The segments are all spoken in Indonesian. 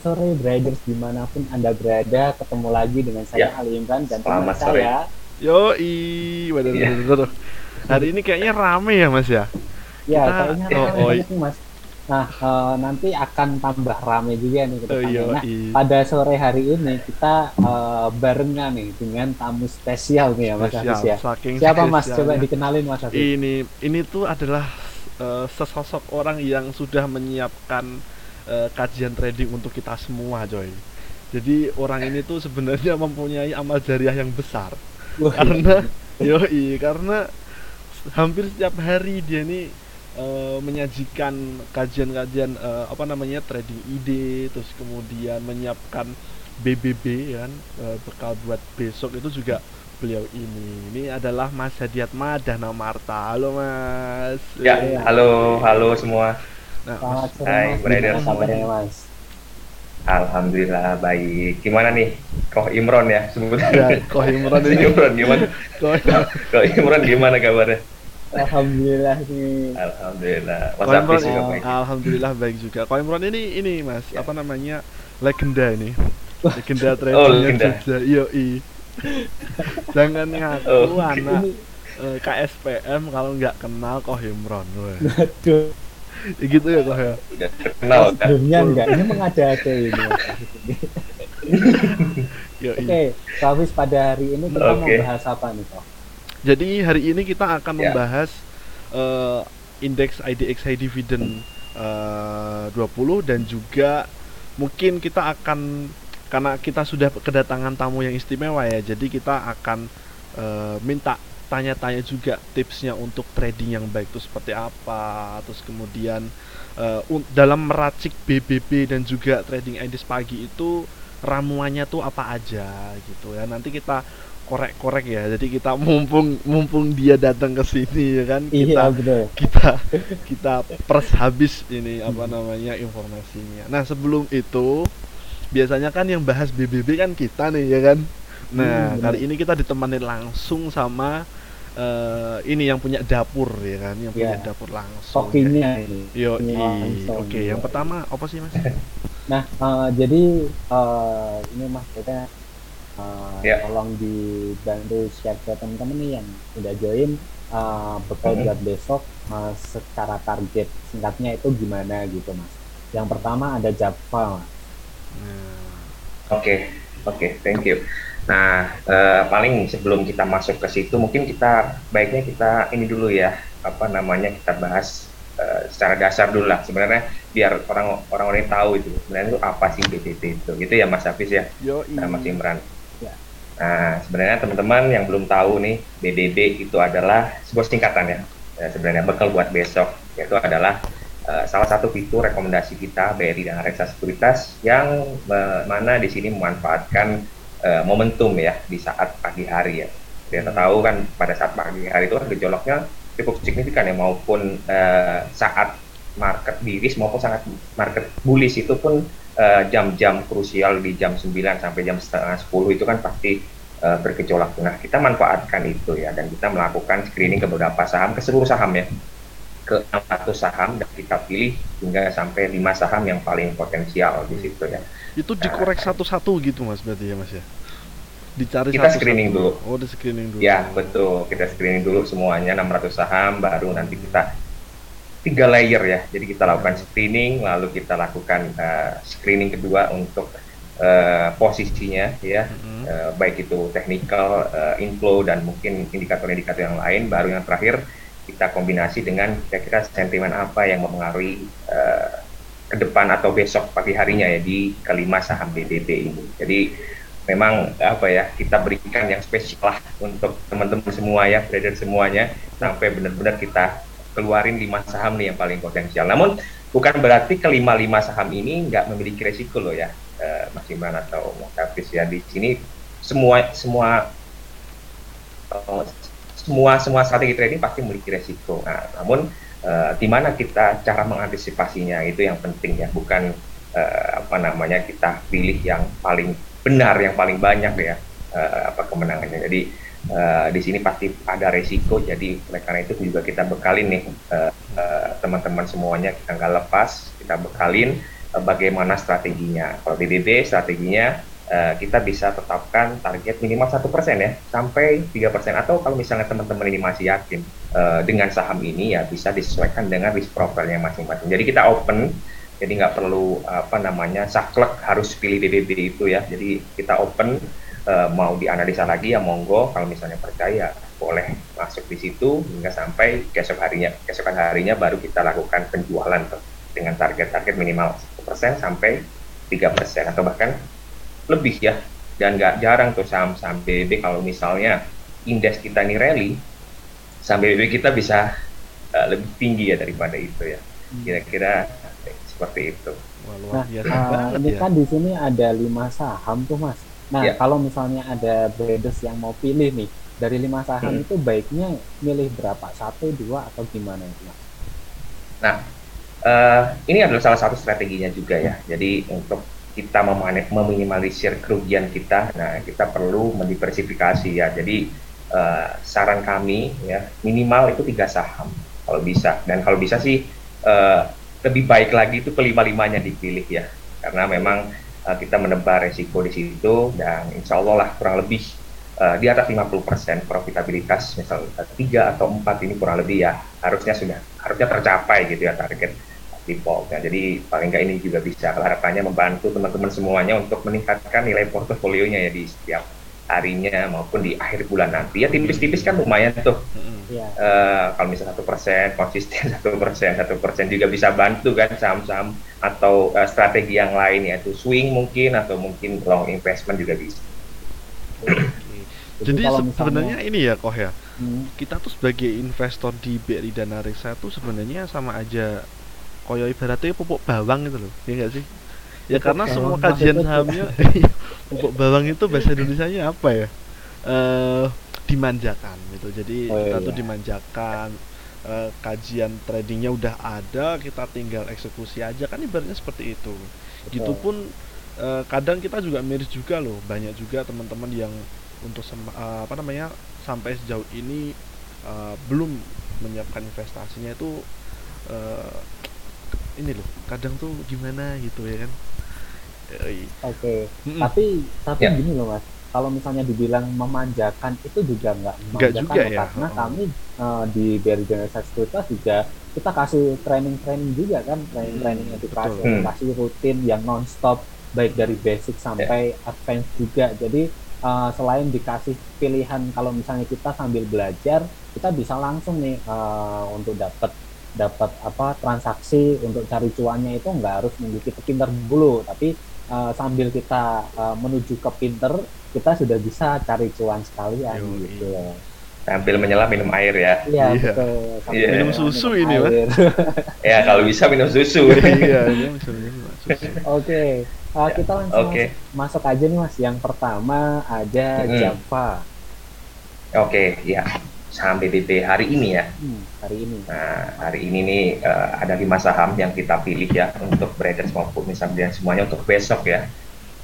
sore Briders di mana pun anda berada ketemu lagi dengan saya Ya. Ali Imran dan teman sore. saya Yo i, waduh, Iya. waduh, waduh. Hari ini kayaknya rame ya mas ya. ya Kita- kayaknya oh, rame oh, banget nih, mas nah eh, nanti akan tambah rame juga nih ke Oh, depannya. yo nah i. pada sore hari ini kita eh, barengan nih dengan tamu spesial nih ya Mas Spesial, Hafiz ya saking siapa Mas coba dikenalin Mas Hafiz Ini ini tuh adalah eh, sesosok orang yang sudah menyiapkan eh, kajian trading untuk kita semua, coy. Jadi orang ini tuh sebenarnya mempunyai amal jariah yang besar. Wah, karena yoi karena hampir setiap hari dia nih eh, menyajikan kajian-kajian eh, apa namanya trading ide terus kemudian menyiapkan BBB kan eh, bekal buat besok. Itu juga beliau ini. Ini adalah Mas Hadiat Madana Marta halo Mas. Ya, halo, halo semua. Nah, Selamat sore Hai, Mas kabarnya Mas Alhamdulillah baik. Gimana nih? Koh Imron ya ya, sebutnya. Koh Imran Si ini Imron gimana? Koh, Koh Imron gimana kabarnya? Alhamdulillah nih Alhamdulillah. Mas Koh Hafiz juga baik. alhamdulillah baik juga Koh Imran ini ini Mas Ya. apa namanya legenda ini legenda Oh, tradingnya legenda. Jogja yoi jangan ngaku Oh, anak eh, KSPM kalau nggak kenal Koh Imron weh. Ya gitu ya Koh ya Udah terkenal kan? sebelumnya enggak ini mengada-ada ini. Oke, Pak Hafiz pada hari ini kita mau Oke. bahas apa nih kok? Jadi hari ini kita akan Ya. membahas eh, indeks IDXI dividend eh, 20 dan juga mungkin kita akan karena kita sudah kedatangan tamu yang istimewa ya. Jadi kita akan eh, minta tanya-tanya juga tipsnya untuk trading yang baik itu seperti apa. Terus kemudian un- dalam meracik BBB dan juga trading index pagi itu ramuannya tuh apa aja gitu ya. Nanti kita korek-korek ya. Jadi kita mumpung mumpung dia datang ke sini ya kan kita Iya betul. kita kita pers habis ini apa namanya informasinya. Nah, sebelum itu biasanya kan yang bahas BBB kan kita nih ya kan. Nah, Hmm, kali ini kita ditemani langsung sama eh, ini yang punya dapur ya kan, yang punya Ya. dapur langsung. Kokinya ini. Yo, oke. Yang pertama apa sih mas? Nah, eh, jadi eh, ini Mas kita eh, Ya. tolong dibantu share ke teman-teman nih yang udah join eh, bekal Mhm. buat besok eh, secara target singkatnya itu gimana gitu Mas. Yang pertama ada Java. Mas. Nah, Oke, oke, thank you. Nah, eh, paling sebelum kita masuk ke situ, mungkin kita baiknya kita ini dulu ya, apa namanya kita bahas eh, secara dasar dulu lah. Sebenarnya biar orang orang-orang yang tahu itu sebenarnya itu apa sih BBB itu, gitu ya Mas Hafiz ya, nah, Mas Imran. Ya. Nah, sebenarnya teman-teman yang belum tahu nih, BBB itu adalah sebuah singkatan ya. Ya, sebenarnya bekal buat besok, yaitu adalah eh, salah satu fitur rekomendasi kita BRI dan Reksa Sekuritas yang eh, mana di sini memanfaatkan eh, momentum ya di saat pagi hari ya. Kita tahu kan pada saat pagi hari itu kan gejolaknya cukup signifikan ya maupun eh, saat market biris maupun sangat market bullish itu pun eh, jam-jam krusial di jam 9 sampai jam setengah 10 itu kan pasti eh, bergejolak. Nah, kita manfaatkan itu ya dan kita melakukan screening ke beberapa saham, ke seluruh saham ya ke 600 saham dan kita pilih hingga sampai 5 saham yang paling potensial di situ ya. Itu dikorek satu-satu gitu mas berarti ya mas ya? Dicari Kita satu-satu. screening dulu. Oh, di screening dulu. Ya, betul. Kita screening dulu semuanya 600 saham baru nanti kita tiga layer ya. Jadi kita lakukan screening lalu kita lakukan eh, screening kedua untuk eh, posisinya ya. Mm-mm. Eh, baik itu technical, eh, inflow dan mungkin indikator-indikator yang lain. Baru yang terakhir kita kombinasi dengan kira-kira sentimen apa yang mempengaruhi eh, ke depan atau besok pagi harinya ya di kelima saham BBB ini. Jadi memang apa ya kita berikan yang spesial lah untuk teman-teman semua ya trader semuanya sampai benar-benar kita keluarin lima saham nih yang paling potensial. Namun bukan berarti kelima lima saham ini nggak memiliki resiko loh ya eh, Mas Imran atau Mas Hafiz ya di sini semua semua eh, semua semua strategi trading pasti memiliki resiko. Nah, namun eh, di mana kita cara mengantisipasinya itu yang penting ya, bukan eh, apa namanya kita pilih yang paling benar, yang paling banyak ya eh, apa kemenangannya. Jadi eh, di sini pasti ada resiko. Jadi oleh karena itu juga kita bekalin nih eh, eh, teman-teman semuanya kita nggak lepas, kita bekalin uh, bagaimana strateginya. Kalau BBB strateginya uh, kita bisa tetapkan target minimal satu persen ya sampai tiga persen atau kalau misalnya teman-teman ini masih yakin uh, dengan saham ini ya bisa disesuaikan dengan risk profile-nya masing-masing. Jadi kita open jadi nggak perlu apa namanya saklek harus pilih BBB itu ya. Jadi kita open uh, mau dianalisa lagi ya monggo kalau misalnya percaya boleh masuk di situ hingga sampai besok harinya keesokan harinya baru kita lakukan penjualan tuh dengan target-target minimal 1% sampai 3% atau bahkan lebih ya dan nggak jarang tuh saham-saham BB kalau misalnya indeks kita ini rally saham BB kita bisa uh, lebih tinggi ya daripada itu ya hmm. kira-kira seperti itu. Wah, luar nah, uh, ini ya. kan di sini ada lima saham tuh mas. Nah ya. kalau misalnya ada traders yang mau pilih nih dari lima saham hmm. itu baiknya milih berapa satu dua atau gimana itu mas? Nah uh, ini adalah salah satu strateginya juga ya jadi untuk kita meminimalisir kerugian kita nah kita perlu mendiversifikasi ya jadi uh, saran kami ya minimal itu tiga saham kalau bisa. Dan kalau bisa sih uh, lebih baik lagi itu kelima limanya dipilih ya. Karena memang uh, kita menebar resiko di situ dan insya Allah lah kurang lebih uh, di atas 50% profitabilitas misal tiga atau empat ini kurang lebih ya harusnya sudah harusnya tercapai gitu ya target default. Ya. Jadi paling nggak ini juga bisa. Harapannya membantu teman-teman semuanya untuk meningkatkan nilai portofolionya ya di setiap harinya maupun di akhir bulan nanti ya tipis-tipis kan lumayan tuh yeah. Iya. uh, kalau misalnya satu persen konsisten satu persen satu persen juga bisa bantu kan saham-saham atau uh, strategi yang lain yaitu swing mungkin atau mungkin long investment juga bisa jadi, Jadi sebenarnya ini ya Koh ya. Hmm. Kita tuh sebagai investor di BRI dan Reksa tuh sebenarnya sama aja koyo ibaratnya pupuk bawang gitu loh. Ya enggak sih? Ya karena semua kajian sahamnya pupuk bawang itu bahasa Indonesia-nya apa ya? Eh uh, dimanjakan gitu. Jadi oh, kita iya. tuh dimanjakan uh, kajian tradingnya udah ada, kita tinggal eksekusi aja kan ibaratnya seperti itu. Betul. Gitu pun uh, kadang kita juga miris juga loh, banyak juga teman-teman yang untuk uh, apa namanya sampai sejauh ini uh, belum menyiapkan investasinya itu uh, ini loh kadang tuh gimana gitu ya kan oke okay. mm -mm. tapi tapi yeah. gini loh mas kalau misalnya dibilang memanjakan itu juga nggak memanjakan juga ya karena oh. kami uh, di dari Generasi Sekuritas juga kita kasih training-training juga kan training-training hmm, edukasi edukasi rutin yang non-stop baik dari basic sampai yeah. advance juga jadi uh, selain dikasih pilihan kalau misalnya kita sambil belajar kita bisa langsung nih uh, untuk dapat dapat apa transaksi untuk cari cuannya itu nggak harus nunggu kita pinter dulu tapi uh, sambil kita uh, menuju ke pinter kita sudah bisa cari cuan sekalian Yo, gitu ya sambil menyelam minum air ya iya yeah. betul sambil yeah. minum susu minum ini mas ya kalau bisa minum susu iya oke Uh, ya, kita langsung okay. masuk aja nih mas. Yang pertama ada hmm. Java. Oke, okay, ya saham BBB hari ini ya. Hmm, hari ini. Nah, hari ini nih uh, ada lima saham yang kita pilih ya untuk traders maupun misalnya semuanya untuk besok ya.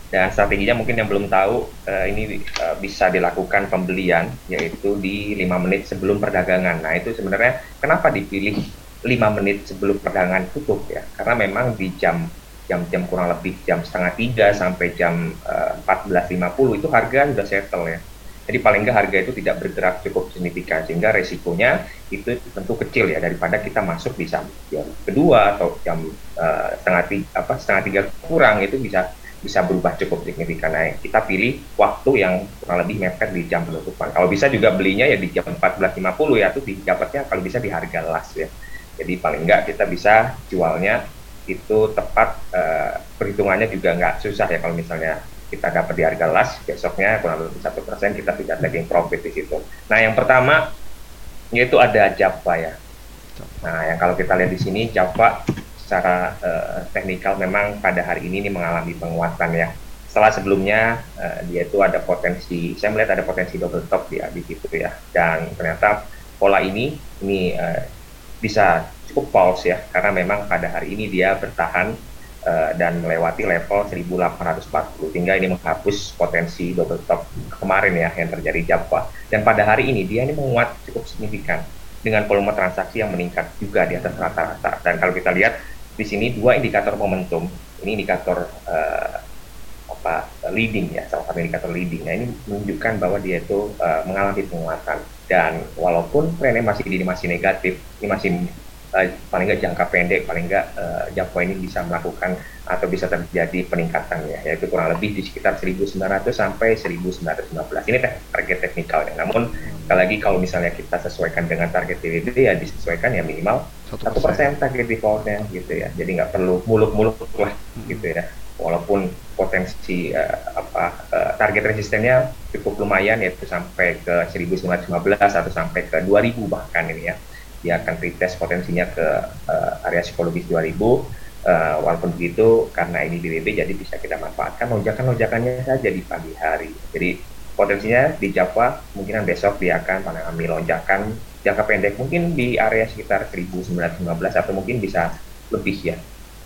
Dan strateginya mungkin yang belum tahu uh, ini uh, bisa dilakukan pembelian yaitu di lima menit sebelum perdagangan. Nah itu sebenarnya kenapa dipilih lima menit sebelum perdagangan tutup ya? Karena memang di jam jam-jam kurang lebih jam setengah tiga sampai jam uh, eh, 14.50 itu harga sudah settle ya. Jadi paling nggak harga itu tidak bergerak cukup signifikan sehingga resikonya itu tentu kecil ya daripada kita masuk di jam, kedua atau jam uh, setengah tiga apa setengah tiga kurang itu bisa bisa berubah cukup signifikan. Nah, kita pilih waktu yang kurang lebih mepet di jam penutupan. Kalau bisa juga belinya ya di jam 14.50 ya itu didapatnya kalau bisa di harga las ya. Jadi paling nggak kita bisa jualnya itu tepat uh, perhitungannya juga nggak susah ya kalau misalnya kita dapat di harga las besoknya kurang lebih satu persen kita tidak taking profit di situ. Nah yang pertama yaitu ada Java ya. Nah yang kalau kita lihat di sini Java secara uh, teknikal memang pada hari ini ini mengalami penguatan ya. Setelah sebelumnya uh, dia itu ada potensi, saya melihat ada potensi double top di, di situ ya. Dan ternyata pola ini ini uh, bisa cukup false ya karena memang pada hari ini dia bertahan uh, dan melewati level 1840 sehingga ini menghapus potensi double top kemarin ya yang terjadi Java dan pada hari ini dia ini menguat cukup signifikan dengan volume transaksi yang meningkat juga di atas rata-rata dan kalau kita lihat di sini dua indikator momentum. Ini indikator uh, apa leading ya, salah satu indikator leading. Nah ini menunjukkan bahwa dia itu uh, mengalami penguatan dan walaupun trennya masih di masih negatif, ini masih uh, paling nggak jangka pendek, paling nggak uh, ini bisa melakukan atau bisa terjadi peningkatan ya, yaitu kurang lebih di sekitar 1900 sampai 1915. Ini target teknikal ya. Namun sekali lagi kalau misalnya kita sesuaikan dengan target TWB ya disesuaikan ya minimal satu persen target defaultnya gitu ya. Jadi nggak perlu muluk-muluk lah hmm. gitu ya. Walaupun potensi uh, apa uh, target resistennya cukup lumayan yaitu sampai ke 1915 atau sampai ke 2000 bahkan ini ya dia akan retest potensinya ke uh, area psikologis 2000 uh, walaupun begitu karena ini BBB jadi bisa kita manfaatkan lonjakan-lonjakannya saja di pagi hari. Jadi potensinya di Java kemungkinan besok dia akan mengalami lonjakan jangka pendek mungkin di area sekitar 1915 atau mungkin bisa lebih ya.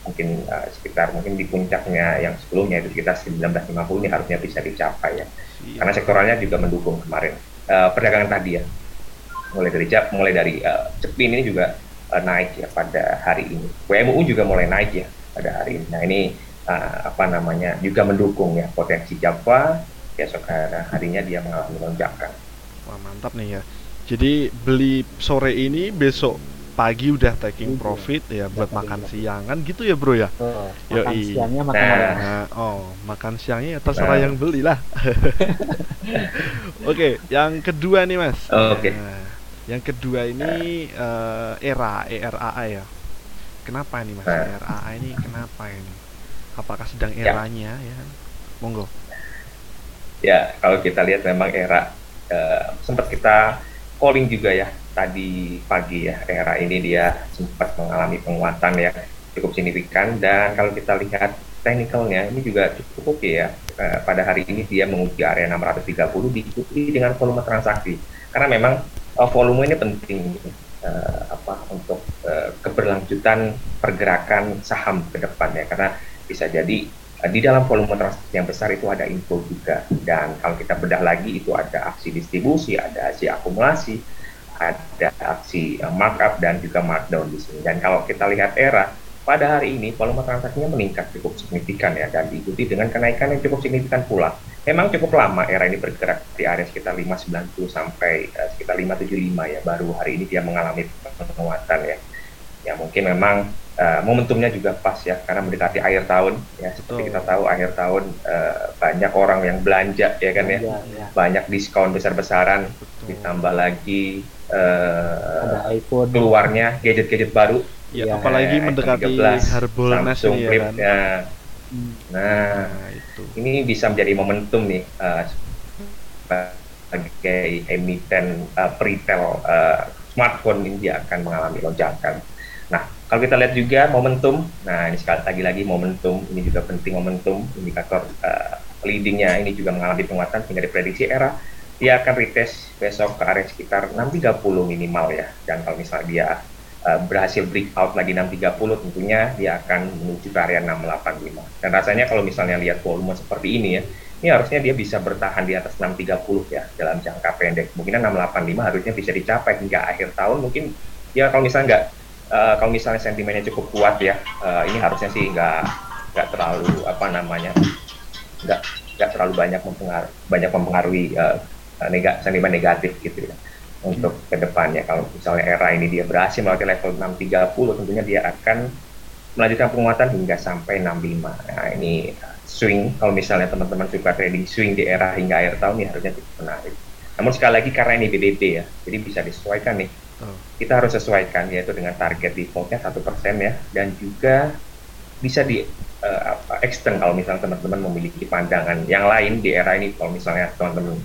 Mungkin uh, sekitar mungkin di puncaknya yang sebelumnya itu sekitar 1950 ini harusnya bisa dicapai ya. Iya. karena sektoralnya juga mendukung kemarin. Uh, perdagangan tadi ya mulai dari Jap mulai dari uh, Cepin ini juga uh, naik ya pada hari ini. WMU juga mulai naik ya pada hari ini. Nah ini uh, apa namanya juga mendukung ya potensi Java besok harinya dia mengalami lonjakan. Wah mantap nih ya. Jadi beli sore ini besok pagi udah taking iya. profit ya buat makan siangan gitu ya bro ya. Oh, makan siangnya makan nah, nah, oh makan siangnya ya terserah nah. yang beli lah. Oke, okay, yang kedua nih mas. Oke. Okay. Nah, yang kedua ini uh, era ERAA ya. Kenapa ini Mas? ERAA ini kenapa ini? Apakah sedang ya. eranya ya? ya? Monggo. Ya, kalau kita lihat memang era uh, sempat kita calling juga ya tadi pagi ya era ini dia sempat mengalami penguatan ya cukup signifikan dan kalau kita lihat teknikalnya ini juga cukup oke okay ya pada hari ini dia menguji area 630 diikuti dengan volume transaksi karena memang uh, volume ini penting uh, apa untuk uh, keberlanjutan pergerakan saham ke depan ya. Karena bisa jadi uh, di dalam volume transaksi yang besar itu ada info juga. Dan kalau kita bedah lagi itu ada aksi distribusi, ada aksi akumulasi, ada aksi uh, markup dan juga markdown di sini. Dan kalau kita lihat era pada hari ini volume transaksinya meningkat cukup signifikan ya. Dan diikuti dengan kenaikan yang cukup signifikan pula memang cukup lama era ini bergerak di area sekitar 590 sampai uh, sekitar 575 ya baru hari ini dia mengalami penguatan ya. Ya mungkin memang uh, momentumnya juga pas ya karena mendekati akhir tahun ya. Seperti oh. kita tahu akhir tahun uh, banyak orang yang belanja ya kan ya, ya, ya. banyak diskon besar-besaran ditambah lagi uh, keluarnya gadget-gadget baru. Ya, ya apalagi mendekati Harbolnas nih ya kan. ya. Nah, nah gitu. Ini bisa menjadi momentum nih uh, sebagai emiten uh, retail uh, smartphone ini dia akan mengalami lonjakan. Nah, kalau kita lihat juga momentum, nah ini sekali lagi lagi momentum, ini juga penting momentum, indikator uh, leadingnya ini juga mengalami penguatan sehingga diprediksi era dia akan retest besok ke area sekitar 630 minimal ya. Dan kalau misalnya dia uh, berhasil breakout lagi 630 tentunya dia akan menuju ke area 685 dan rasanya kalau misalnya lihat volume seperti ini ya ini harusnya dia bisa bertahan di atas 630 ya dalam jangka pendek. Mungkin 685 harusnya bisa dicapai hingga akhir tahun. Mungkin ya kalau misalnya nggak uh, kalau misalnya sentimennya cukup kuat ya uh, ini harusnya sih nggak nggak terlalu apa namanya nggak nggak terlalu banyak mempengaruhi banyak mempengaruhi uh, nega, sentimen negatif gitu ya untuk ke depannya. Kalau misalnya era ini dia berhasil melewati level 630, tentunya dia akan melanjutkan penguatan hingga sampai 65. Nah ini swing, kalau misalnya teman-teman suka trading swing di era hingga akhir tahun, ini harusnya cukup menarik. Namun sekali lagi karena ini BBB ya, jadi bisa disesuaikan nih. Oh. Kita harus sesuaikan yaitu dengan target defaultnya satu persen ya, dan juga bisa di uh, apa, extend kalau misalnya teman-teman memiliki pandangan yang lain di era ini. Kalau misalnya teman-teman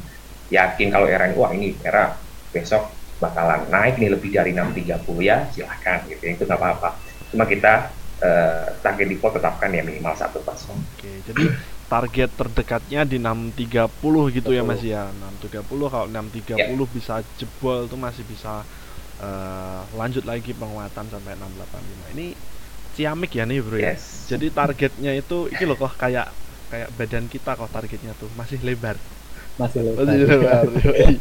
yakin kalau era ini, wah ini era besok bakalan naik nih lebih dari 630 ya silahkan gitu ya itu nggak apa-apa cuma kita uh, target default tetapkan ya minimal satu persen oke jadi target terdekatnya di 630 gitu Betul. ya mas ya 630 kalau 630 yeah. bisa jebol tuh masih bisa uh, lanjut lagi penguatan sampai 685 ini ciamik ya nih bro ya yes. jadi targetnya itu ini loh kok kayak kayak badan kita kok targetnya tuh masih lebar masih lebar. Masih lebar.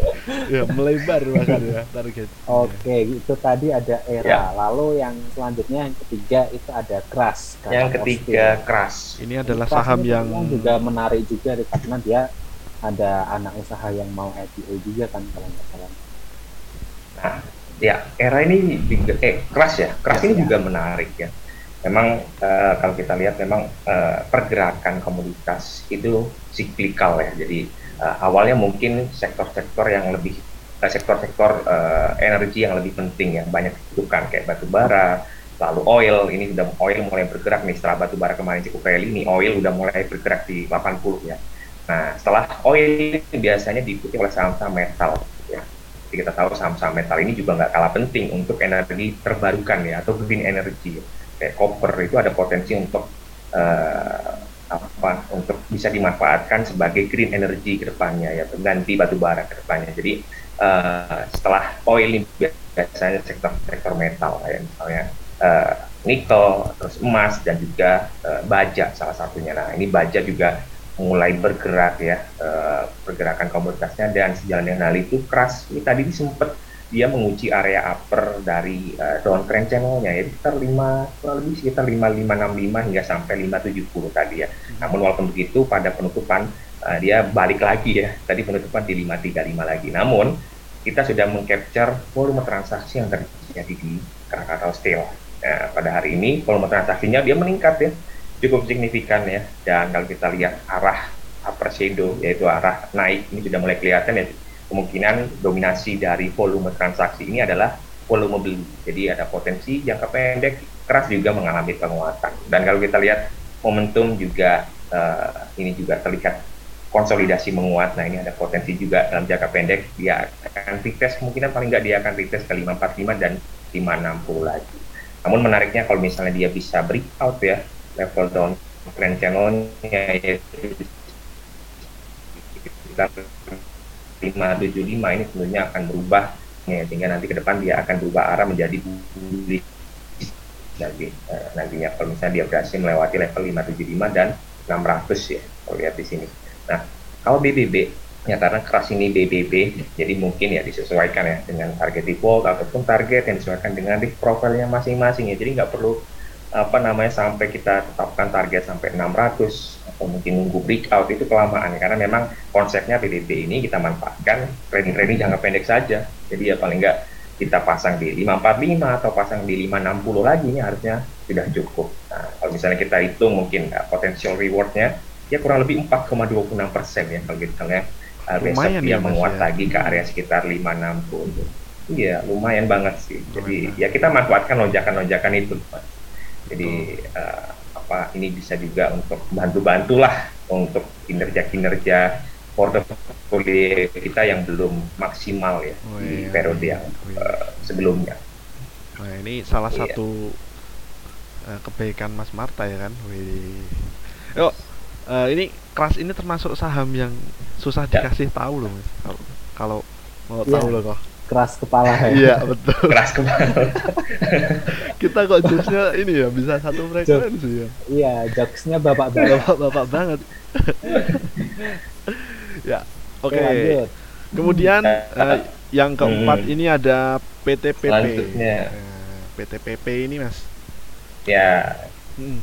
ya, melebar bahkan ya target. Oke, itu tadi ada era. Ya. Lalu yang selanjutnya yang ketiga itu ada keras. Yang ketiga keras. Ini adalah keras saham yang... yang juga menarik juga karena dia ada anak usaha yang mau IPO juga kan kalau nggak salah. Nah, ya era ini juga eh keras ya. Keras ya, ini ya. juga menarik ya memang uh, kalau kita lihat memang uh, pergerakan komoditas itu siklikal ya. Jadi uh, awalnya mungkin sektor-sektor yang lebih sektor-sektor uh, energi yang lebih penting yang banyak dibutuhkan kayak batu bara, lalu oil ini sudah oil mulai bergerak nih setelah batu bara kemarin cukup rally ini oil udah mulai bergerak di 80 ya. Nah setelah oil biasanya diikuti oleh saham-saham metal ya. Jadi kita tahu saham-saham metal ini juga nggak kalah penting untuk energi terbarukan ya atau green energy. Ya kayak copper itu ada potensi untuk apa untuk bisa dimanfaatkan sebagai green energy ke depannya ya pengganti batu bara ke depannya. Jadi uh, setelah oil ini biasanya sektor-sektor metal kayak misalnya uh, nikel, terus emas dan juga uh, baja salah satunya. Nah, ini baja juga mulai bergerak ya uh, pergerakan komoditasnya dan sejalan dengan hal itu keras ini tadi sempat dia menguji area upper dari uh, downtrend channelnya ya sekitar 5 kurang lebih sekitar 5565 hingga sampai 570 tadi ya. Hmm. Namun walaupun begitu pada penutupan uh, dia balik lagi ya. Tadi penutupan di 535 lagi. Namun kita sudah mengcapture volume transaksi yang terjadi di Krakatau Steel. Nah, pada hari ini volume transaksinya dia meningkat ya cukup signifikan ya. Dan kalau kita lihat arah upper shadow yaitu arah naik ini sudah mulai kelihatan ya kemungkinan dominasi dari volume transaksi ini adalah volume beli. Jadi ada potensi jangka pendek keras juga mengalami penguatan. Dan kalau kita lihat momentum juga uh, ini juga terlihat konsolidasi menguat. Nah ini ada potensi juga dalam jangka pendek dia akan retest kemungkinan paling nggak dia akan retest ke 545 dan 560 lagi. Namun menariknya kalau misalnya dia bisa breakout ya level down trend channelnya yaitu 575 ini tentunya akan berubah ya, sehingga nanti ke depan dia akan berubah arah menjadi bullish nanti uh, nantinya kalau misalnya dia berhasil melewati level 575 dan 600 ya kalau lihat di sini. Nah kalau BBB ya karena keras ini BBB jadi mungkin ya disesuaikan ya dengan target default ataupun target yang disesuaikan dengan risk profile-nya masing-masing ya jadi nggak perlu apa namanya sampai kita tetapkan target sampai 600 atau mungkin nunggu breakout itu kelamaan. Karena memang konsepnya PDB ini kita manfaatkan trading-trading jangka pendek saja. Jadi ya paling enggak kita pasang di 545 atau pasang di 560 lagi ini harusnya sudah cukup. Nah, kalau misalnya kita hitung mungkin uh, potensial rewardnya ya kurang lebih 4,26 persen ya kalau misalnya uh, besok dia ya, menguat ya. lagi ke area sekitar 560 iya lumayan banget sih. Jadi ya kita manfaatkan lonjakan-lonjakan itu jadi uh, apa ini bisa juga untuk bantu-bantulah untuk kinerja-kinerja portofolio kita yang belum maksimal ya oh, iya. di iya. periode yang oh, iya. uh, sebelumnya. Nah, ini salah iya. satu uh, kebaikan Mas Marta ya kan. Wih. Yuk, uh, ini kelas ini termasuk saham yang susah ya. dikasih tahu loh Mas. Kalau mau ya. tahu loh kok keras kepala ya. Iya betul. Keras kepala. Kita kok jokesnya ini ya bisa satu frekuensi ya. Iya jokesnya bapak banget. bapak bapak banget. ya oke. Okay. Kemudian uh, yang keempat hmm. ini ada PTPP. Selanjutnya. PTPP ini mas. Ya. Hmm.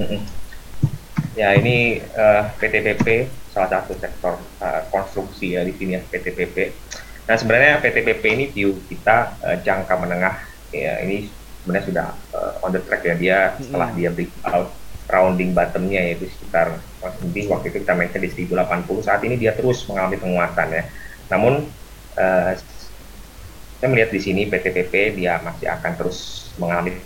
hmm. Ya ini uh, eh, PTPP salah satu sektor uh, konstruksi ya di sini ya PTPP Nah sebenarnya PTPP ini view kita uh, jangka menengah ya ini sebenarnya sudah uh, on the track ya dia setelah dia breakout rounding bottomnya yaitu sekitar lebih waktu itu kita mention di 1080 saat ini dia terus mengalami penguatan ya. Namun uh, saya melihat di sini PTPP dia masih akan terus mengalami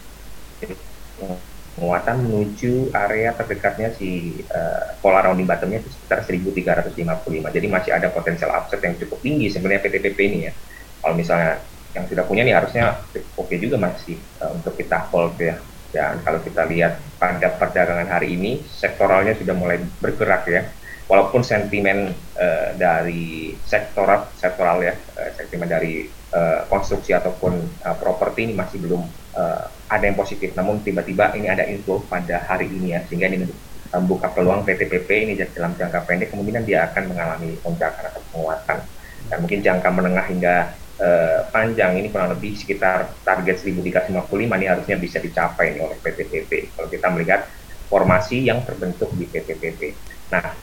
penguatan menuju area terdekatnya si uh, pola rounding bottomnya itu sekitar 1355 jadi masih ada potensial upset yang cukup tinggi sebenarnya PTPP ini ya. Kalau misalnya yang sudah punya nih harusnya oke okay juga masih uh, untuk kita hold ya. Dan kalau kita lihat pada perdagangan hari ini sektoralnya sudah mulai bergerak ya. Walaupun sentimen uh, dari sektoral sektoral ya uh, sentimen dari uh, konstruksi ataupun uh, properti ini masih belum uh, ada yang positif namun tiba-tiba ini ada info pada hari ini ya sehingga ini membuka peluang PTPP ini dalam jangka pendek kemungkinan dia akan mengalami lonjakan atau penguatan. Dan mungkin jangka menengah hingga uh, panjang ini kurang lebih sekitar target 1355 ini harusnya bisa dicapai nih oleh PTPP kalau kita melihat formasi yang terbentuk di PTPP. Nah,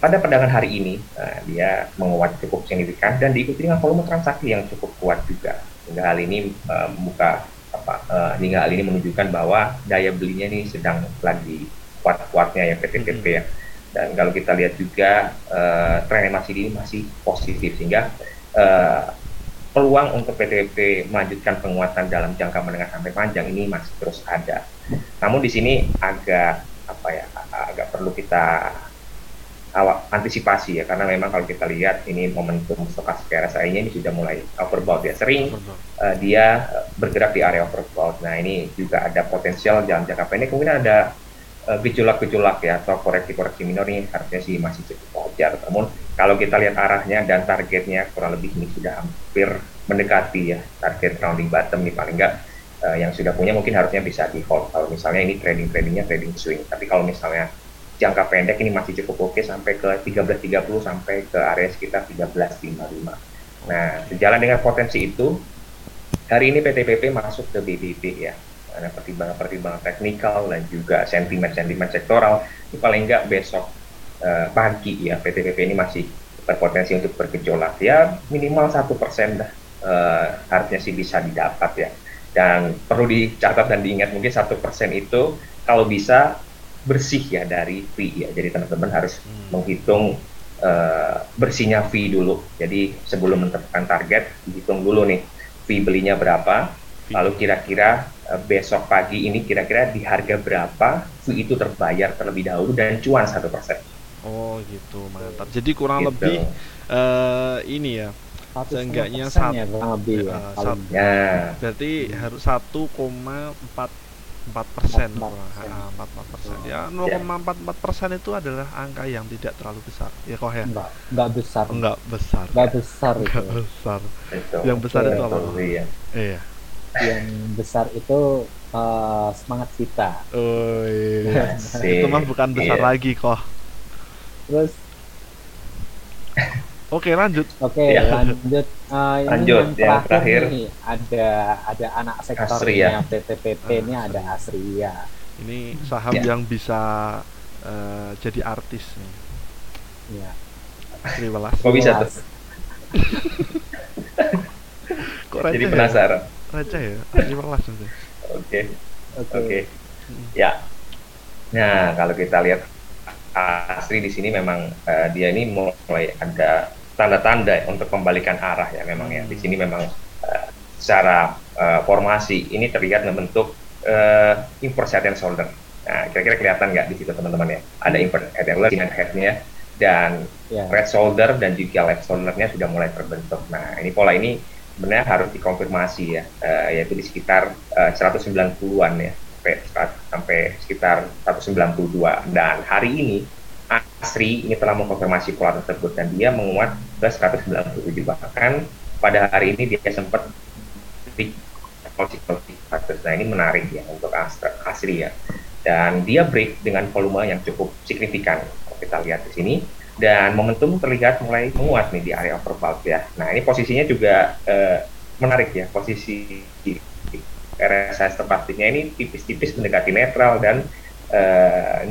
pada perdagangan hari ini uh, dia menguat cukup signifikan dan diikuti dengan volume transaksi yang cukup kuat juga. Hingga hal ini uh, membuka apa uh, hingga hal ini menunjukkan bahwa daya belinya ini sedang lagi kuat-kuatnya ya PTPP ya dan kalau kita lihat juga uh, tren masih ini masih positif sehingga uh, peluang untuk PTPP melanjutkan penguatan dalam jangka menengah sampai panjang ini masih terus ada. Namun di sini agak apa ya agak perlu kita awak antisipasi ya karena memang kalau kita lihat ini momentum stokastik RSI-nya ini sudah mulai overbought ya sering uh, dia bergerak di area overbought. Nah ini juga ada potensial dalam jangka pendek mungkin ada uh, gejolak-gejolak ya atau koreksi-koreksi minor ini harusnya sih masih cukup wajar. Namun kalau kita lihat arahnya dan targetnya kurang lebih ini sudah hampir mendekati ya target rounding bottom nih paling enggak uh, yang sudah punya mungkin harusnya bisa di hold kalau misalnya ini trading tradingnya trading swing. Tapi kalau misalnya jangka pendek ini masih cukup oke sampai ke 13.30 sampai ke area sekitar 13.55. Nah, sejalan dengan potensi itu, hari ini PTPP masuk ke BBB ya. Karena pertimbangan-pertimbangan teknikal dan juga sentimen-sentimen sektoral, ini paling enggak besok uh, pagi ya PTPP ini masih berpotensi untuk bergejolak ya minimal satu persen dah uh, harusnya sih bisa didapat ya dan perlu dicatat dan diingat mungkin satu persen itu kalau bisa bersih ya dari fee ya. Jadi teman-teman harus hmm. menghitung uh, bersihnya fee dulu. Jadi sebelum menetapkan target, dihitung dulu nih fee belinya berapa. Lalu kira-kira uh, besok pagi ini kira-kira di harga berapa fee itu terbayar terlebih dahulu dan cuan satu persen. Oh gitu mantap. Jadi kurang gitu. lebih uh, ini ya seenggaknya satu ya, lebih ya, uh, ya. berarti harus 1,4 empat persen empat empat persen. Ya 0,44 ya. persen itu adalah angka yang tidak terlalu besar. Ya kok ya? Enggak enggak besar. Enggak besar. Enggak besar enggak itu. besar yang besar itu apa? Iya. Iya. Yang besar itu uh, semangat kita. Oh iya. Itu mah bukan besar iya. lagi kok terus Oke lanjut. Oke ya. lanjut. Uh, lanjut yang, yang terakhir, nih, ada ada anak sektornya PTPP uh, ini ada Asria. Ini saham ya. yang bisa uh, jadi artis nih. Iya. Asri Welas. Kok bisa tuh? Kok Jadi ya? penasaran. Ya? ya, Asri Welas Oke. Oke. Ya. Nah, kalau kita lihat Asri di sini memang uh, dia ini mulai ada tanda-tanda untuk membalikan arah ya memang ya di sini memang uh, secara uh, formasi ini terlihat membentuk uh, import head and shoulder. Nah, kira-kira kelihatan nggak di situ teman-teman ya? Ada import head and shoulder, headnya dan yeah. red shoulder dan juga left shouldernya sudah mulai terbentuk. Nah, ini pola ini sebenarnya harus dikonfirmasi ya, uh, yaitu di sekitar uh, 190-an ya, sampai, sampai sekitar 192. Dan hari ini Asri ini telah mengkonfirmasi pola tersebut dan dia menguat ke 197 bahkan pada hari ini dia sempat nah ini menarik ya untuk Asri ya. Dan dia break dengan volume yang cukup signifikan. Kita lihat di sini. Dan momentum terlihat mulai menguat nih di area overbought ya. Nah ini posisinya juga eh, menarik ya. Posisi RSI tepatnya ini tipis-tipis mendekati netral dan